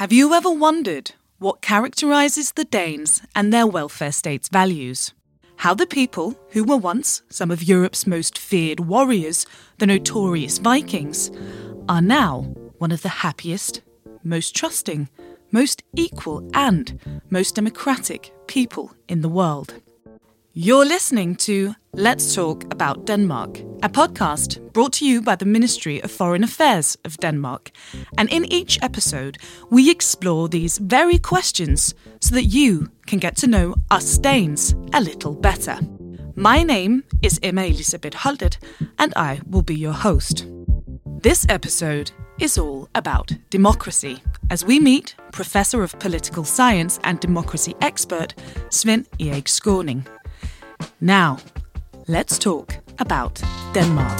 Have you ever wondered what characterizes the Danes and their welfare state's values? How the people, who were once some of Europe's most feared warriors, the notorious Vikings, are now one of the happiest, most trusting, most equal, and most democratic people in the world. You're listening to Let's Talk About Denmark, a podcast brought to you by the Ministry of Foreign Affairs of Denmark. And in each episode, we explore these very questions so that you can get to know us Danes a little better. My name is Emma Elisabeth Holtet, and I will be your host. This episode is all about democracy as we meet Professor of Political Science and Democracy expert Svend Erik Skaaning. Now, let's talk about Denmark.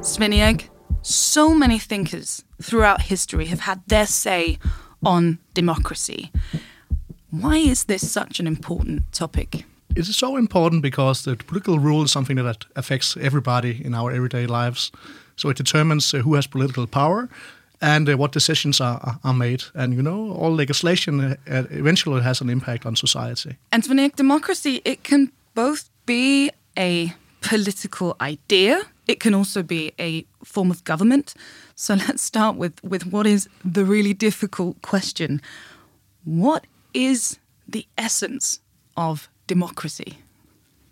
Svend so many thinkers throughout history have had their say on democracy. Why is this such an important topic? It is so important because the political rule is something that affects everybody in our everyday lives. So it determines uh, who has political power and uh, what decisions are, are made. And you know, all legislation uh, eventually has an impact on society. And for democracy, it can both be a political idea. It can also be a form of government. So let's start with, with what is the really difficult question. What is the essence of democracy?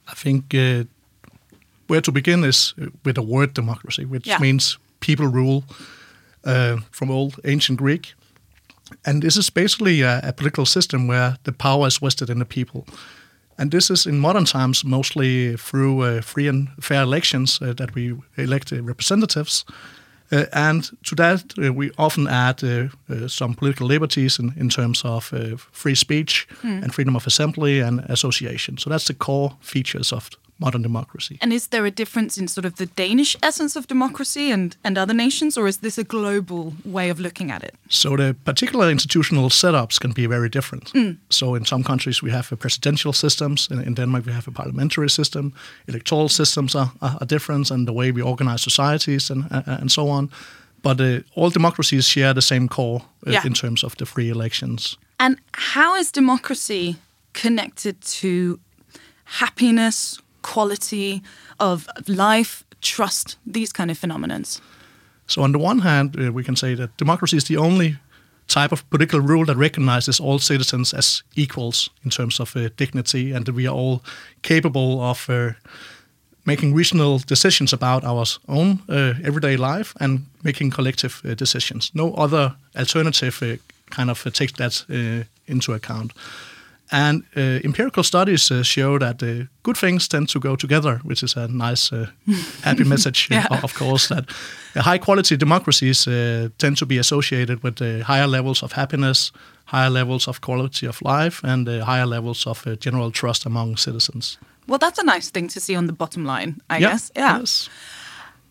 I think uh, where to begin is with the word democracy, which yeah. means people rule uh, from old ancient Greek. And this is basically a, a, political system where the power is vested in the people. And this is in modern times mostly through uh, free and fair elections uh, that we elect representatives. Uh, and to that, uh, we often add uh, some political liberties in, in terms of free speech mm. and freedom of assembly and association. So that's the core features of modern democracy. And is there a difference in sort of the Danish essence of democracy and, and other nations, or is this a global way of looking at it? So the particular institutional setups can be very different. Mm. So in some countries we have a presidential systems. In, in, Denmark we have a parliamentary system. Electoral systems are, are, are different, and the way we organize societies and and so on. But uh, all democracies share the same core uh, yeah. in terms of the free elections. And how is democracy connected to happiness, quality of life, trust, these kind of phenomenons? So, on the one hand, uh, we can say that democracy is the only type of political rule that recognizes all citizens as equals in terms of uh, dignity and that we are all capable of uh, making reasonable decisions about our own uh, everyday life and making collective uh, decisions. No other alternative kind of takes that into account. And uh, empirical studies uh, show that uh, good things tend to go together, which is a nice, uh, happy message, yeah. of course. That high quality democracies uh, tend to be associated with uh, higher levels of happiness, higher levels of quality of life, and higher levels of general trust among citizens. Well, that's a nice thing to see on the bottom line, I yeah, guess. Yeah. Yes.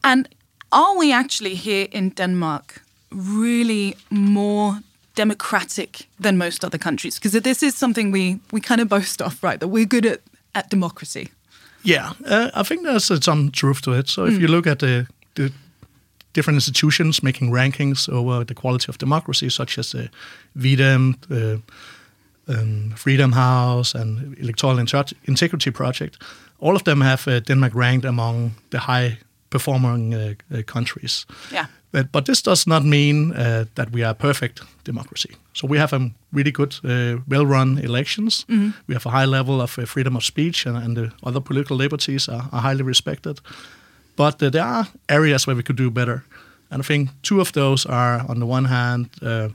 And are we actually here in Denmark really more democratic than most other countries? Because this is something we, we kind of boast off, right? That we're good at, at democracy. Yeah, uh, I think there's uh, some truth to it. So if mm. you look at the, the different institutions making rankings over the quality of democracy, such as the V-Dem, the um, Freedom House, and Electoral Integrity Project, all of them have uh, Denmark ranked among the high performing uh, uh, countries. Yeah. But, but this does not mean uh, that we are a perfect democracy. So we have a really good, uh, well-run elections. Mm-hmm. We have a high level of uh, freedom of speech, and, and the other political liberties are, are highly respected. But uh, there are areas where we could do better. And I think two of those are, on the one hand, uh,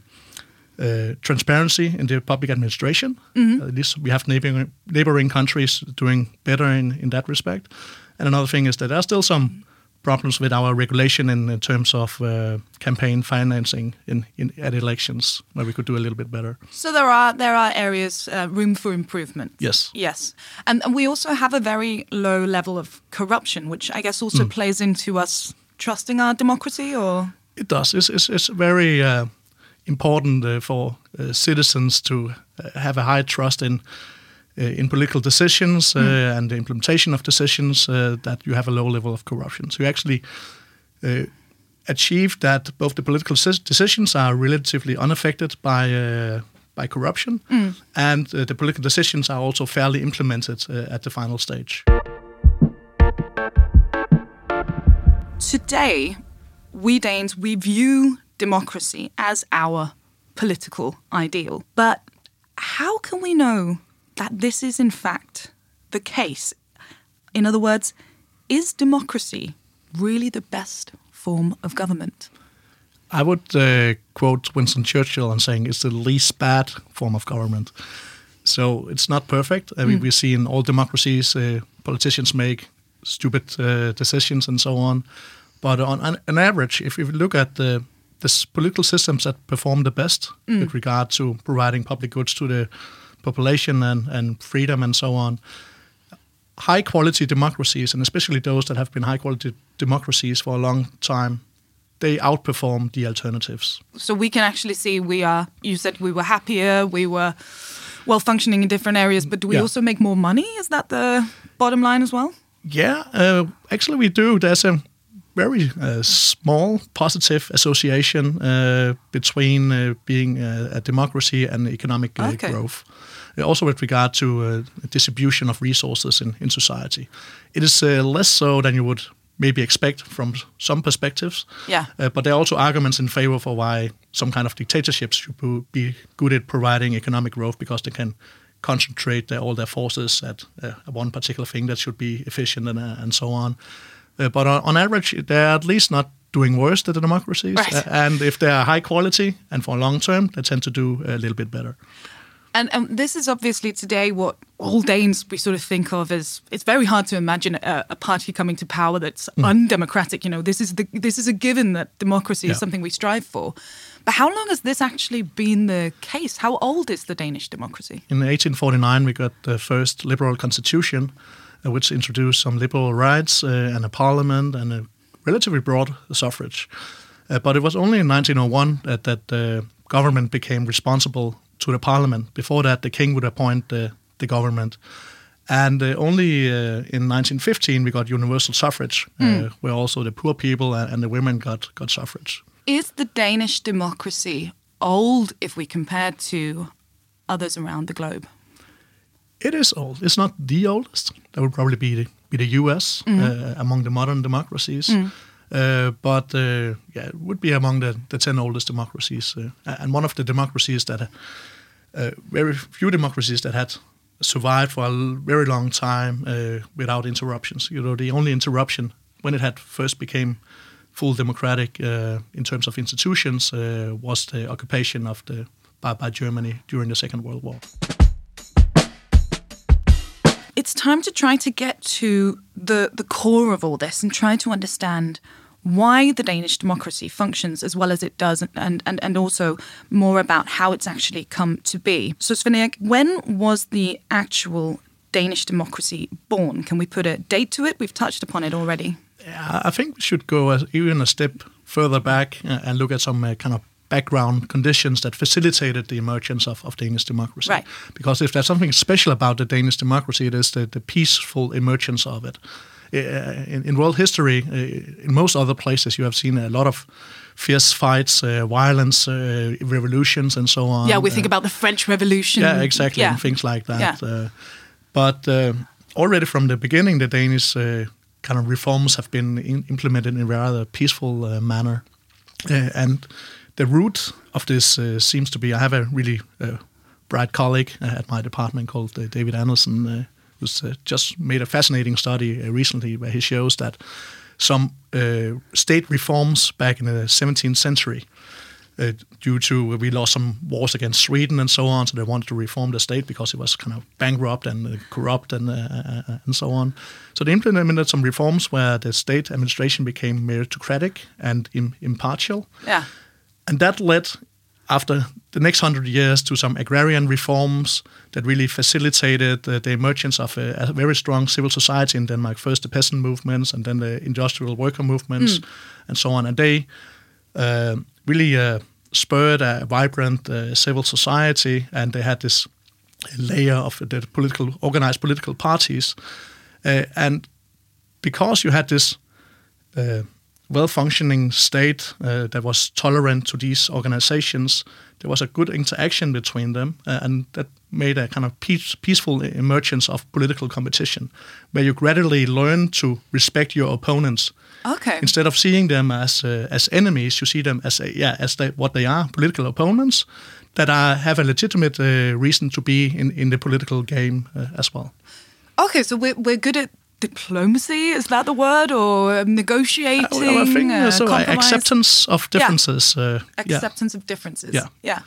uh, transparency in the public administration. Mm-hmm. At least we have neighboring, neighboring countries doing better in, in that respect. And another thing is that there are still some problems with our regulation in, in terms of uh, campaign financing in, in, at elections, where we could do a little bit better. So there are there are areas uh, room for improvement. Yes. Yes, and, and, we also have a very low level of corruption, which I guess also mm. plays into us trusting our democracy, or It does. It's, it's, it's very uh, important uh, for uh, citizens to uh, have a high trust in in political decisions mm. and the implementation of decisions that you have a low level of corruption. So you actually achieve that both the political decisions are relatively unaffected by by corruption, mm. and uh, the political decisions are also fairly implemented uh, at the final stage. Today, we Danes, we view democracy as our political ideal. But how can we know that this is in fact the case? In other words, is democracy really the best form of government? I would uh, quote Winston Churchill and saying it's the least bad form of government. So it's not perfect. I mean, mm. we see in all democracies, uh, politicians make stupid uh, decisions and so on. But on, on, an average, if you look at the, the political systems that perform the best mm. with regard to providing public goods to the population and, and freedom and so on, high quality democracies, and especially those that have been high quality democracies for a long time, they outperform the alternatives. So we can actually see we are. You said we were happier, we were well functioning in different areas, but do we yeah. also make more money? Is that the bottom line as well? Yeah, uh, actually we do. There's a very uh, small positive association uh, between uh, being a, a, democracy and economic uh, okay. growth. Uh, also, with regard to distribution of resources in, in society, it is less so than you would maybe expect from some perspectives. Yeah. Uh, but there are also arguments in favor for why some kind of dictatorships should be good at providing economic growth because they can concentrate their, all their forces at uh, one particular thing that should be efficient and, uh, and so on. Uh, but on, on, average, they're at least not doing worse than the democracies. Right. Uh, and if they are high quality and for long term, they tend to do a little bit better. And, and this is obviously today what all Danes we sort of think of as it's very hard to imagine a, a party coming to power that's mm. undemocratic. You know, this is the this is a given that democracy yeah. is something we strive for. But how long has this actually been the case? How old is the Danish democracy? In 1849, we got the first liberal constitution, uh, which introduced some liberal rights uh, and a parliament and a relatively broad suffrage. Uh, but it was only in 1901 that, that the government became responsible to the parliament. Before that, the king would appoint the, the government. And uh, only uh, in 1915 we got universal suffrage, mm. where also the poor people and, and the women got, got suffrage. Is the Danish democracy old if we compare to others around the globe? It is old. It's not the oldest. That would probably be the, be the U.S. Mm. Uh, among the modern democracies. Mm. Uh, but uh, yeah, it would be among the, the 10 oldest democracies. Uh, and one of the democracies that, uh, very few democracies that had survived for a very long time uh, without interruptions. You know, the only interruption when it had first became full democratic uh, in terms of institutions was the occupation of the by, by Germany during the Second World War it's time to try to get to the, the core of all this and try to understand why the Danish democracy functions as well as it does and, and, and also more about how it's actually come to be. So, Svend when was the actual Danish democracy born? Can we put a date to it? We've touched upon it already. I think we should go even a step further back and look at some uh, kind of background conditions that facilitated the emergence of, of Danish democracy. Right. Because if there's something special about the Danish democracy, it is the, the peaceful emergence of it. Uh, in, in, world history, uh, in most other places, you have seen a lot of fierce fights, uh, violence, uh, revolutions, and so on. Yeah, we think uh, about the French Revolution. Yeah, exactly, yeah. and things like that. Yeah. Uh, but already from the beginning, the Danish kind of reforms have been in, implemented in a rather peaceful manner, and the root of this uh, seems to be I have a really uh, bright colleague uh, at my department called uh, David Andersen, uh, who's just made a fascinating study recently where he shows that some state reforms back in the 17th century. Uh, due to we lost some wars against Sweden and so on, so they wanted to reform the state because it was kind of bankrupt and uh, corrupt and uh, and so on. So they implemented some reforms where the state administration became meritocratic and Im- impartial. Yeah. And that led, after the next hundred years, to some agrarian reforms that really facilitated uh, the emergence of a, a, very strong civil society in Denmark. First the peasant movements, and then the industrial worker movements, mm. and so on. And they uh, really uh, spurred a vibrant uh, civil society, and they had this layer of the political organized political parties, uh, and because you had this uh, well-functioning state uh, that was tolerant to these organizations, there was a good interaction between them, uh, and that made a kind of peace, peaceful emergence of political competition, where you gradually learn to respect your opponents. Okay. Instead of seeing them as uh, as enemies, you see them as a, yeah as they, what they are, political opponents that are have a legitimate uh, reason to be in, in the political game uh, as well. Okay, so we're we're good at diplomacy. Is that the word, or um, negotiating? Uh, well, I think uh, so. uh, compromise? Acceptance of differences. Uh, yeah. acceptance of differences. Yeah. yeah.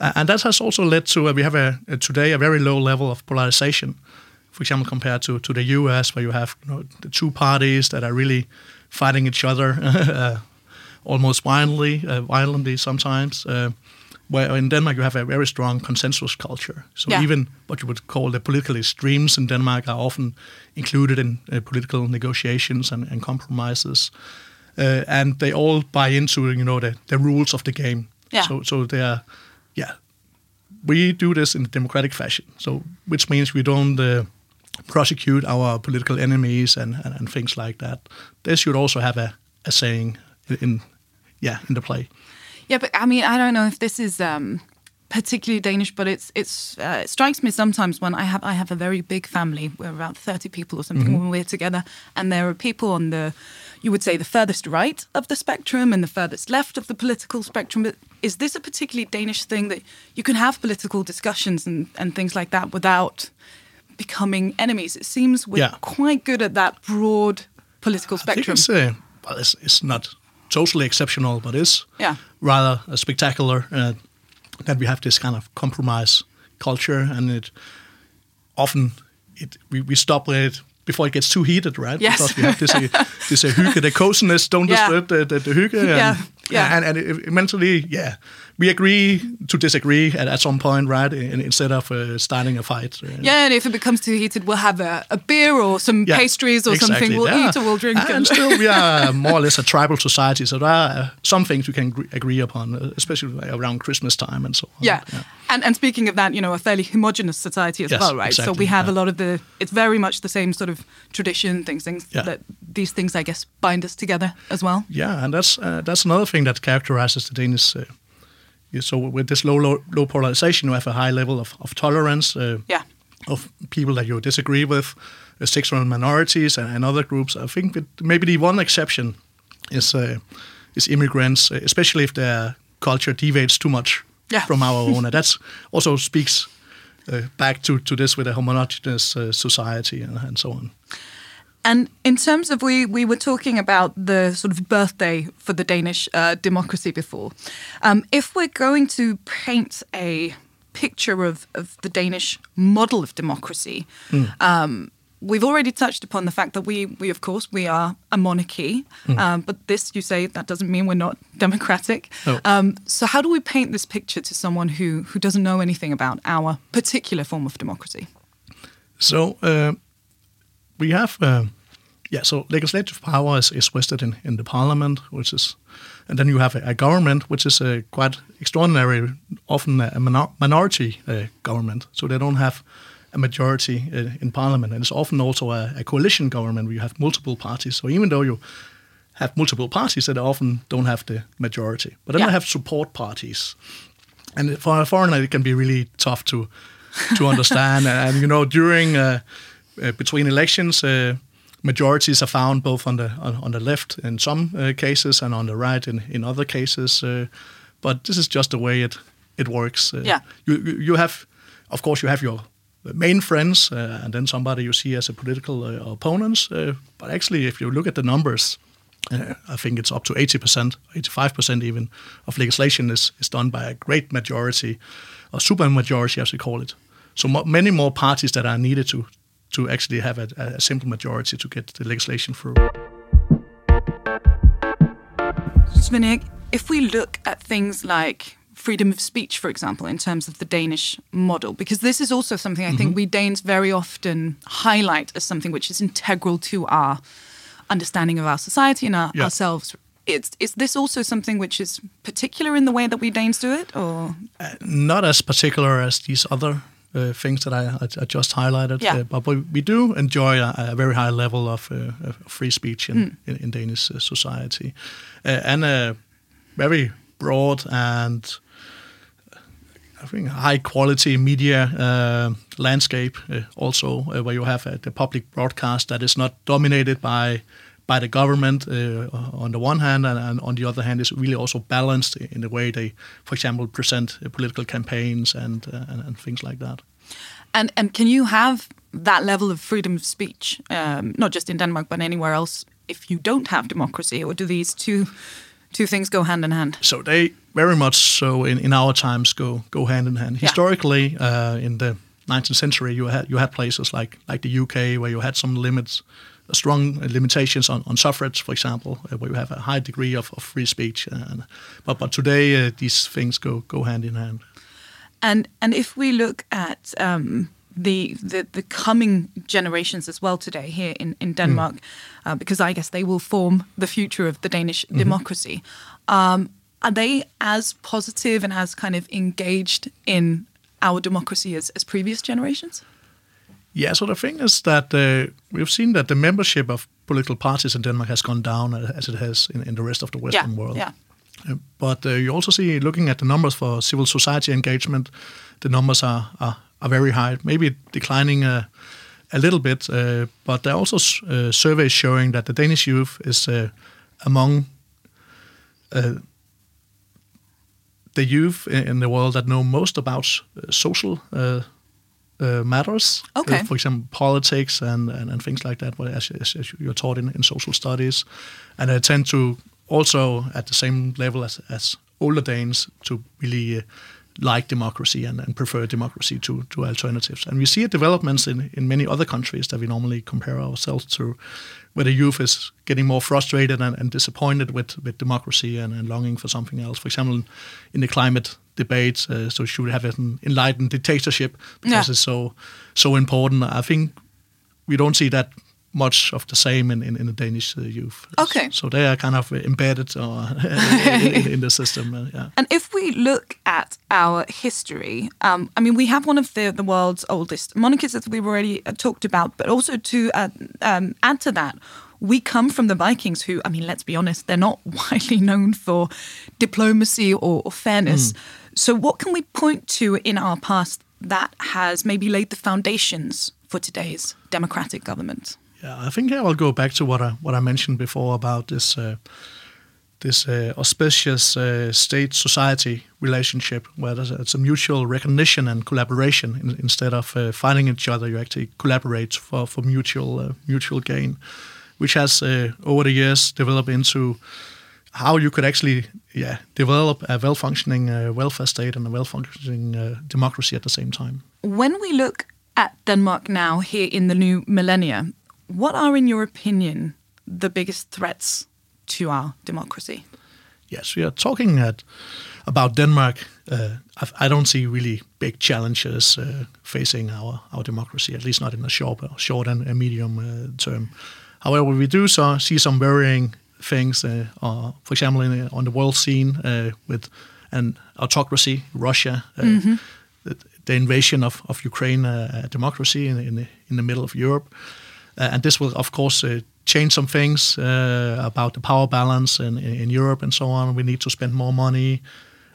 Uh, and that has also led to uh, we have a, uh, today a very low level of polarization. For example, compared to, to the U.S., where you have you know, the two parties that are really fighting each other uh, almost violently, uh, violently sometimes. Where in Denmark you have a very strong consensus culture. So Yeah. even what you would call the political extremes in Denmark are often included in uh, political negotiations and, and compromises, uh, and they all buy into you know the, the rules of the game. Yeah. So so they are, yeah, we do this in a democratic fashion. So which means we don't uh, prosecute our political enemies and, and, and things like that. They should also have a, a saying in yeah in the play. Yeah, but I mean, I don't know if this is um, particularly Danish, but it's it's uh, it strikes me sometimes when I have I have a very big family. We're about thirty people or something when we're together, and there are people on the you would say the furthest right of the spectrum and the furthest left of the political spectrum. But is this a particularly Danish thing that you can have political discussions and, and things like that without becoming enemies? It seems we're Yeah. quite good at that broad political spectrum. I think it's, uh, well, it's, it's not totally exceptional, but it's Yeah. rather spectacular uh, that we have this kind of compromise culture, and it often it we, we stop it before it gets too heated, right? Yes. Because we have this uh, this uh, hygge, the coziness, don't Yeah. disturb the, the, the hygge. And, Yeah, yeah. and, and it, mentally, yeah, we agree to disagree at, at some point, right? In, instead of uh, starting a fight. uh, Yeah, and if it becomes too heated, we'll have a, a beer or some Yeah, pastries or something. We'll Yeah. eat or we'll drink. And still, we are more or less a tribal society, so there are uh, some things we can agree, upon, uh, especially around Christmas time and so on. yeah. And and speaking of that, you know, a fairly homogenous society as Yes, well, right? So we have yeah. a lot of the. It's very much the same sort of tradition things. Things Yeah. that these things, I guess, bind us together as well. Yeah, and that's uh, that's another thing that characterizes the Danish. Uh, yeah, so with this low, low low polarization, you have a high level of, of tolerance uh, Yeah. of people that you disagree with, uh, sexual minorities and, and other groups. I think that maybe the one exception is uh, is immigrants, uh, especially if their culture deviates too much Yeah. from our own. And that's also speaks uh, back to, to this with a homogeneous uh, society and, and so on. And in terms of we we were talking about the sort of birthday for the Danish uh, democracy before. Um, if we're going to paint a picture of, of the Danish model of democracy, um, we've already touched upon the fact that we we of course we are a monarchy, um, but this you say that doesn't mean we're not democratic. No. Um, so how do we paint this picture to someone who who doesn't know anything about our particular form of democracy? So uh, we have, uh, yeah. So legislative power is, is vested in, in the parliament, which is, and then you have a, a government, which is a quite extraordinary, often a minor- minority uh, government. So they don't have a majority uh, in parliament, and it's often also a, a coalition government where you have multiple parties. So even though you have multiple parties, they often don't have the majority. But then Yeah. they have support parties, and for a foreigner, it can be really tough to to understand. and you know, during uh, between elections, uh, majorities are found both on the on, on the left in some uh, cases and on the right in in other cases. Uh, but this is just the way it it works. Uh, Yeah. you you have, of course, you have your main friends, uh, and then somebody you see as a political uh, opponents. Uh, but actually, if you look at the numbers, uh, I think it's up to 80%, 85% even, of legislation is, is done by a great majority, or super majority as we call it. So many more parties that are needed to, to actually have a, a simple majority to get the legislation through. Svend Erik, if we look at things like freedom of speech, for example, in terms of the Danish model, because this is also something I think mm-hmm. we Danes very often highlight as something which is integral to our understanding of our society and our, Yeah. ourselves. Is, is this also something which is particular in the way that we Danes do it, or uh, not as particular as these other uh, things that I, I, just highlighted. Yeah. Uh, but we, we do enjoy a, a very high level of, uh, of free speech in, in, in Danish uh, society, uh, and a very broad and I think high quality media uh, landscape. Uh, also, uh, where you have uh, the public broadcast that is not dominated by by the government uh, on the one hand, and, and, on the other hand, is really also balanced in the way they, for example, present uh, political campaigns and, and, and things like that. And and can you have that level of freedom of speech, um, not just in Denmark but anywhere else, if you don't have democracy, or do these two two things go hand in hand? So they very much so in, in our times go go hand in hand. Yeah. Historically, uh, in the 19th century, you had you had places like like the UK where you had some limits, uh, strong limitations on, on suffrage, for example, uh, where you have a high degree of, of free speech. And, but but today uh, these things go go hand in hand. And and if we look at um, the, the the coming generations as well today here in in Denmark, uh, because I guess they will form the future of the Danish democracy. Um, are they as positive and as kind of engaged in our democracy as, as previous generations? Yeah, so the thing is that uh, we've seen that the membership of political parties in Denmark has gone down uh, as it has in, in the rest of the Western yeah, world. yeah. Uh, But uh, you also see, looking at the numbers for civil society engagement, the numbers are are, are very high. Maybe declining uh, a little bit, uh, but there are also s- uh, surveys showing that the Danish youth is uh, among uh, the youth in, the world that know most about uh, social. Uh, uh, matters, Okay. Uh, for example, politics and, and, and things like that, well, as, as, as you're taught in, in social studies, and they tend to also at the same level as, as older Danes to really uh, like democracy and, and prefer democracy to, to alternatives. And we see developments in, in many other countries that we normally compare ourselves to, where the youth is getting more frustrated and, and disappointed with, with democracy and, and longing for something else. For example, in the climate debate, uh, so should we have an enlightened dictatorship because Yeah. it's so so important. I think we don't see that much of the same in, in, in the Danish uh, youth. Okay. So they are kind of embedded in, in the system. Uh, yeah. And if we look at our history, um, I mean, we have one of the, the world's oldest monarchies that we've already uh, talked about, but also to uh, um, add to that, we come from the Vikings, who, I mean, let's be honest, they're not widely known for diplomacy or, or fairness. So, what can we point to in our past that has maybe laid the foundations for today's democratic government? Yeah, I think I will go back to what I what I mentioned before about this uh, this uh, auspicious uh, state-society relationship, where there's a, it's a mutual recognition and collaboration in, instead of uh, fighting each other. You actually collaborate for for mutual uh, mutual gain, which has uh, over the years developed into how you could actually yeah develop a well-functioning uh, welfare state and a well-functioning uh, democracy at the same time. When we look at Denmark now, here in the new millennia, what are, in your opinion, the biggest threats to our democracy? Yes, we are talking at, about Denmark. Uh, I, I don't see really big challenges uh, facing our, our democracy, at least not in the short, short and medium uh, term. However, we do so, see some varying things, uh, uh, for example, in, on the world scene uh, with an autocracy, Russia, uh, the, the invasion of, of Ukraine, uh, democracy in, in, the, in the middle of Europe. Uh, and this will, of course, uh, change some things uh, about the power balance in, in, in Europe and so on. We need to spend more money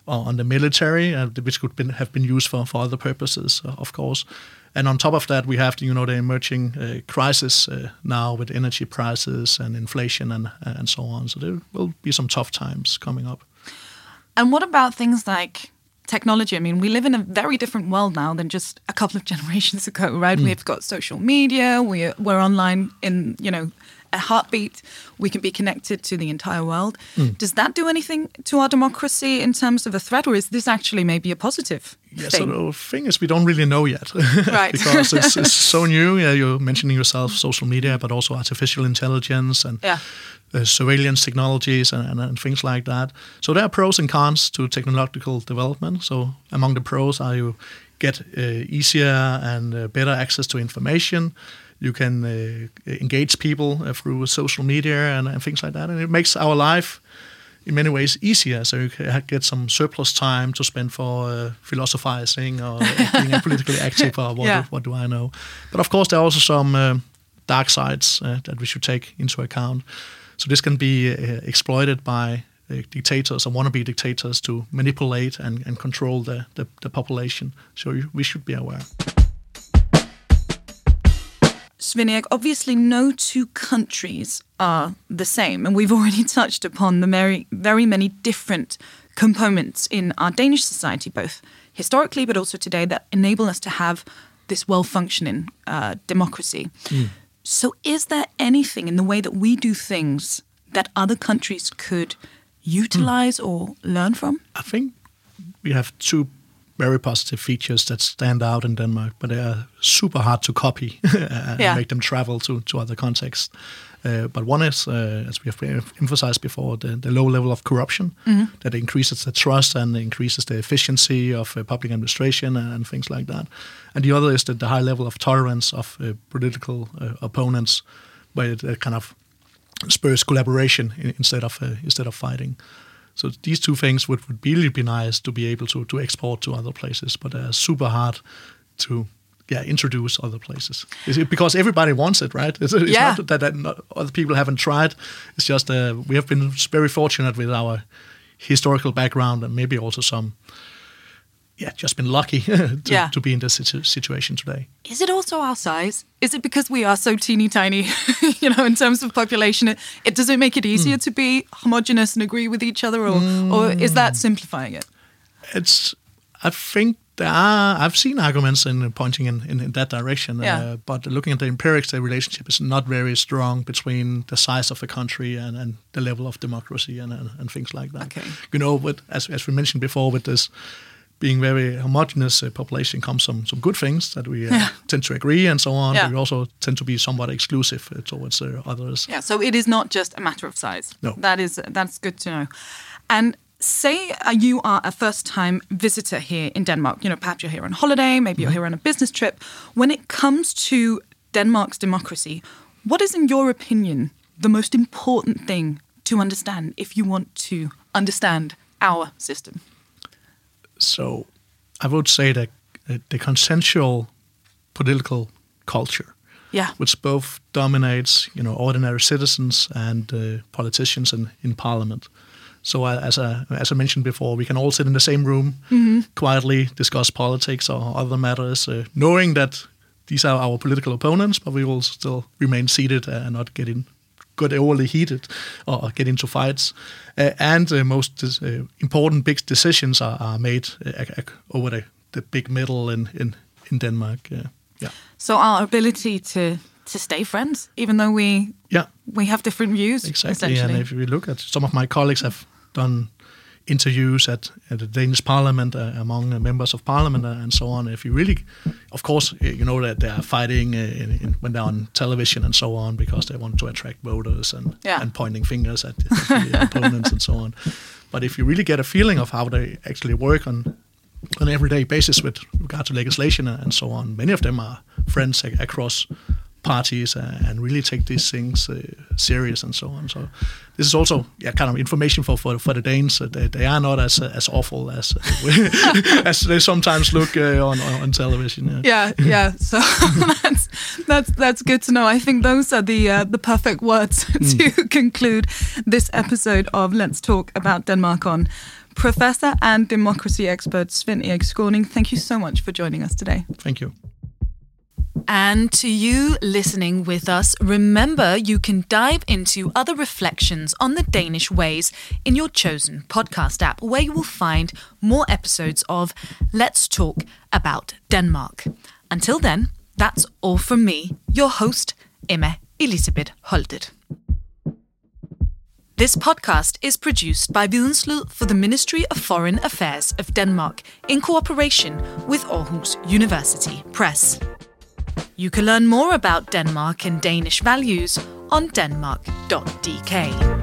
on the military, uh, which could been, have been used for, for other purposes, uh, of course. And on top of that, we have you know the emerging uh, crisis uh, now with energy prices and inflation and and so on. So there will be some tough times coming up. And what about things like technology? I mean, we live in a very different world now than just a couple of generations ago, right? We've got social media, we're, we're online in, you know, a heartbeat. We can be connected to the entire world. Does that do anything to our democracy in terms of a threat, or is this actually maybe a positive Yeah, so thing? the thing is, we don't really know yet, Right. because it's, it's so new. Yeah, you're mentioning yourself social media, but also artificial intelligence and Yeah. uh, surveillance technologies and, and, and things like that. So there are pros and cons to technological development. So among the pros are you get uh, easier and uh, better access to information. You can uh, engage people uh, through social media and, and, things like that, and it makes our life in many ways easier. So you can get some surplus time to spend for uh, philosophizing or being politically active or what, yeah. what do I know. But of course, there are also some uh, dark sides uh, that we should take into account. So this can be uh, exploited by uh, dictators or wannabe dictators to manipulate and, and control the, the, the population. So we should be aware. Svend obviously no two countries are the same, and we've already touched upon the very, very many different components in our Danish society, both historically but also today, that enable us to have this well functioning uh, democracy. Mm. So, is there anything in the way that we do things that other countries could utilize mm. or learn from? I think we have two very positive features that stand out in Denmark, but they are super hard to copy and yeah. make them travel to, to other contexts. Uh, but one is, uh, as we have emphasized before, the, the low level of corruption mm-hmm. that increases the trust and increases the efficiency of uh, public administration and, and, things like that. And the other is that the high level of tolerance of uh, political uh, opponents, where it kind of spurs collaboration instead of instead of fighting. So these two things would, would really be nice to be able to, to export to other places, but they're super hard to yeah introduce other places. Because everybody wants it right? It's, it's yeah. not that, that not, other people haven't tried. It's just uh, we have been very fortunate with our historical background and maybe also some yeah, just been lucky to, yeah. to be in this situation today. Is it also our size? Is it because we are so teeny tiny, you know, in terms of population? It, it does it make it easier mm. to be homogenous and agree with each other, or mm. or is that hmm. simplifying it? It's. I think there are. I've seen arguments in pointing in, in, in that direction, yeah. uh, but looking at the empirics, the relationship is not very strong between the size of the country and, and the level of democracy and, and, and things like that. Okay. You know, but as as we mentioned before, with this being very homogenous uh, population comes some some good things that we uh, yeah. tend to agree and so on. Yeah. We also tend to be somewhat exclusive uh, towards uh, others. Yeah. So it is not just a matter of size. No. That is that's good to know. And say uh, you are a first time visitor here in Denmark. You know, perhaps you're here on holiday, maybe you're mm-hmm. here on a business trip. When it comes to Denmark's democracy, what is, in your opinion, the most important thing to understand if you want to understand our system? So I would say that the consensual political culture, yeah. which both dominates, you know, ordinary citizens and uh, politicians in, in parliament. So uh, as I, as I mentioned before, we can all sit in the same room, mm-hmm. quietly discuss politics or other matters, uh, knowing that these are our political opponents, but we will still remain seated and not get in got overly heated or get into fights. Uh, and the most uh, important big decisions are, are made uh, over the, the big middle in, in, in Denmark. yeah. So our ability to to stay friends, even though we yeah we have different views. Exactly, and if we look at some of my colleagues have done interviews at, at the Danish Parliament uh, among uh, members of Parliament uh, and so on. If you really, of course, uh, you know that they are fighting uh, in, in, when they're on television and so on because they want to attract voters and yeah. and pointing fingers at the opponents and so on. But if you really get a feeling of how they actually work on on everyday basis with regard to legislation and so on, many of them are friends across parties uh, and really take these things uh, serious and so on. So this is also yeah, kind of information for for, for the Danes. They, they are not as as awful as as they sometimes look uh, on on television. Yeah, yeah. yeah. So that's that's that's good to know. I think those are the uh, the perfect words mm. to conclude this episode of Let's Talk About Denmark on. Professor and democracy expert Svend Erik Skaaning, thank you so much for joining us today. Thank you. And to you listening with us, remember you can dive into other reflections on the Danish ways in your chosen podcast app, where you will find more episodes of Let's Talk About Denmark. Until then, that's all from me, your host, Emma Elisabeth Holtet. This podcast is produced by Videnslyd for the Ministry of Foreign Affairs of Denmark in cooperation with Aarhus University Press. You can learn more about Denmark and Danish values on denmark.dk.